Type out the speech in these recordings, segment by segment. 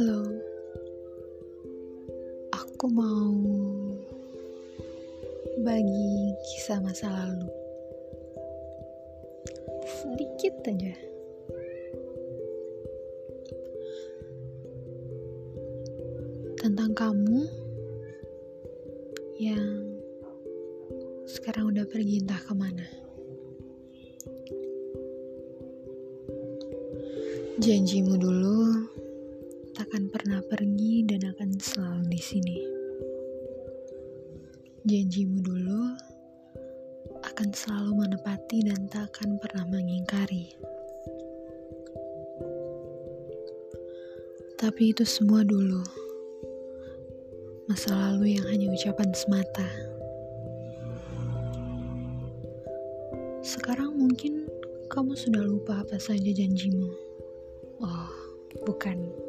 Halo, aku mau bagi kisah masa lalu. Sedikit aja. Tentang kamu yang sekarang udah pergi entah ke mana. Janjimu dulu takkan pernah pergi dan akan selalu di sini. Janjimu dulu akan selalu menepati dan tak akan pernah mengingkari. Tapi itu semua dulu. Masa lalu yang hanya ucapan semata. Sekarang mungkin kamu sudah lupa apa saja janjimu. Oh, bukan.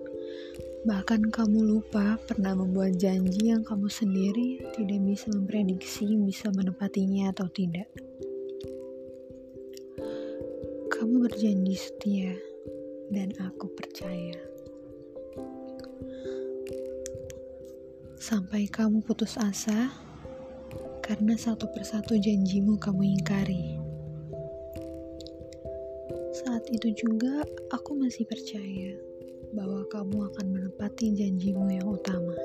Bahkan kamu lupa pernah membuat janji yang kamu sendiri tidak bisa memprediksi bisa menepatinya atau tidak. Kamu berjanji setia, dan aku percaya. Sampai kamu putus asa karena satu persatu janjimu kamu ingkari. Saat itu juga aku masih percaya bahwa kamu akan menepati janjimu yang utama.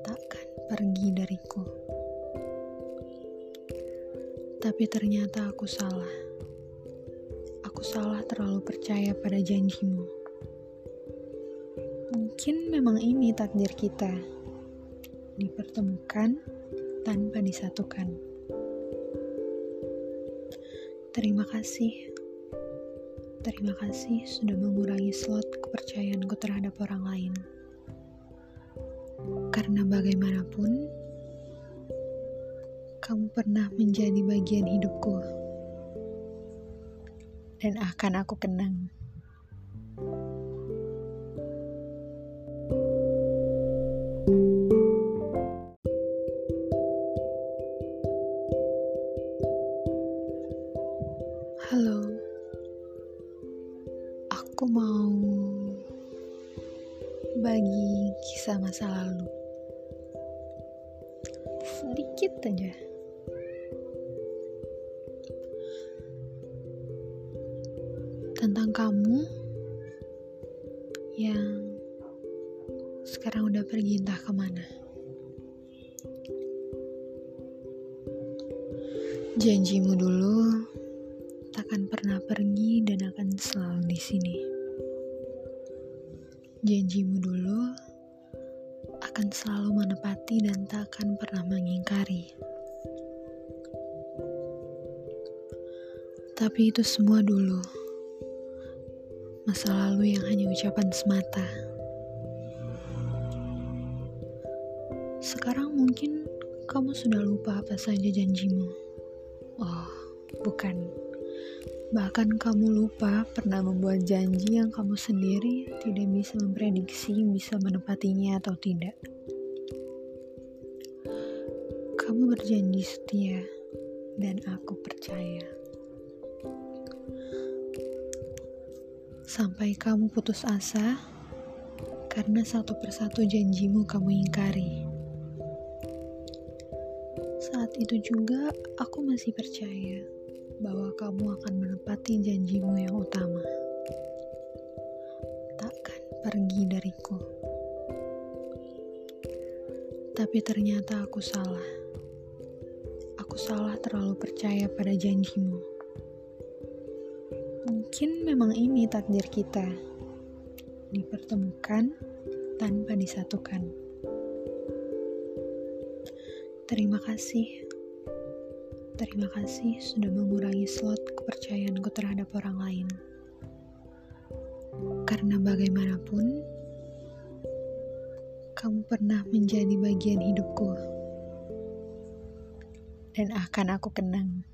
Takkan pergi dariku. Tapi ternyata aku salah. Aku salah terlalu percaya pada janjimu. Mungkin memang ini takdir kita. Dipertemukan tanpa disatukan. Terima kasih. Terima kasih sudah mengurangi slot kepercayaanku terhadap orang lain. Karena bagaimanapun, kamu pernah menjadi bagian hidupku. Dan akan aku kenang. Bagi kisah masa lalu. Sedikit aja. Tentang kamu yang sekarang udah pergi entah ke mana. Janjimu dulu takkan pernah pergi Janjimu dulu akan selalu menepati dan tak akan pernah mengingkari. Tapi itu semua dulu. Masa lalu yang hanya ucapan semata. Sekarang mungkin kamu sudah lupa apa saja janjimu. Oh, bukan. Bahkan kamu lupa pernah membuat janji yang kamu sendiri tidak bisa memprediksi bisa menepatinya atau tidak. Kamu berjanji setia, dan aku percaya. Sampai kamu putus asa karena satu persatu janjimu kamu ingkari. Saat itu juga aku masih percaya bahwa kamu akan menepati janjimu yang utama. Takkan pergi dariku. Tapi ternyata aku salah. Aku salah terlalu percaya pada janjimu. Mungkin memang ini takdir kita. Dipertemukan tanpa disatukan. Terima kasih Terima kasih sudah mengurangi slot kepercayaanku terhadap orang lain. Karena bagaimanapun, kamu pernah menjadi bagian hidupku. Dan akan aku kenang.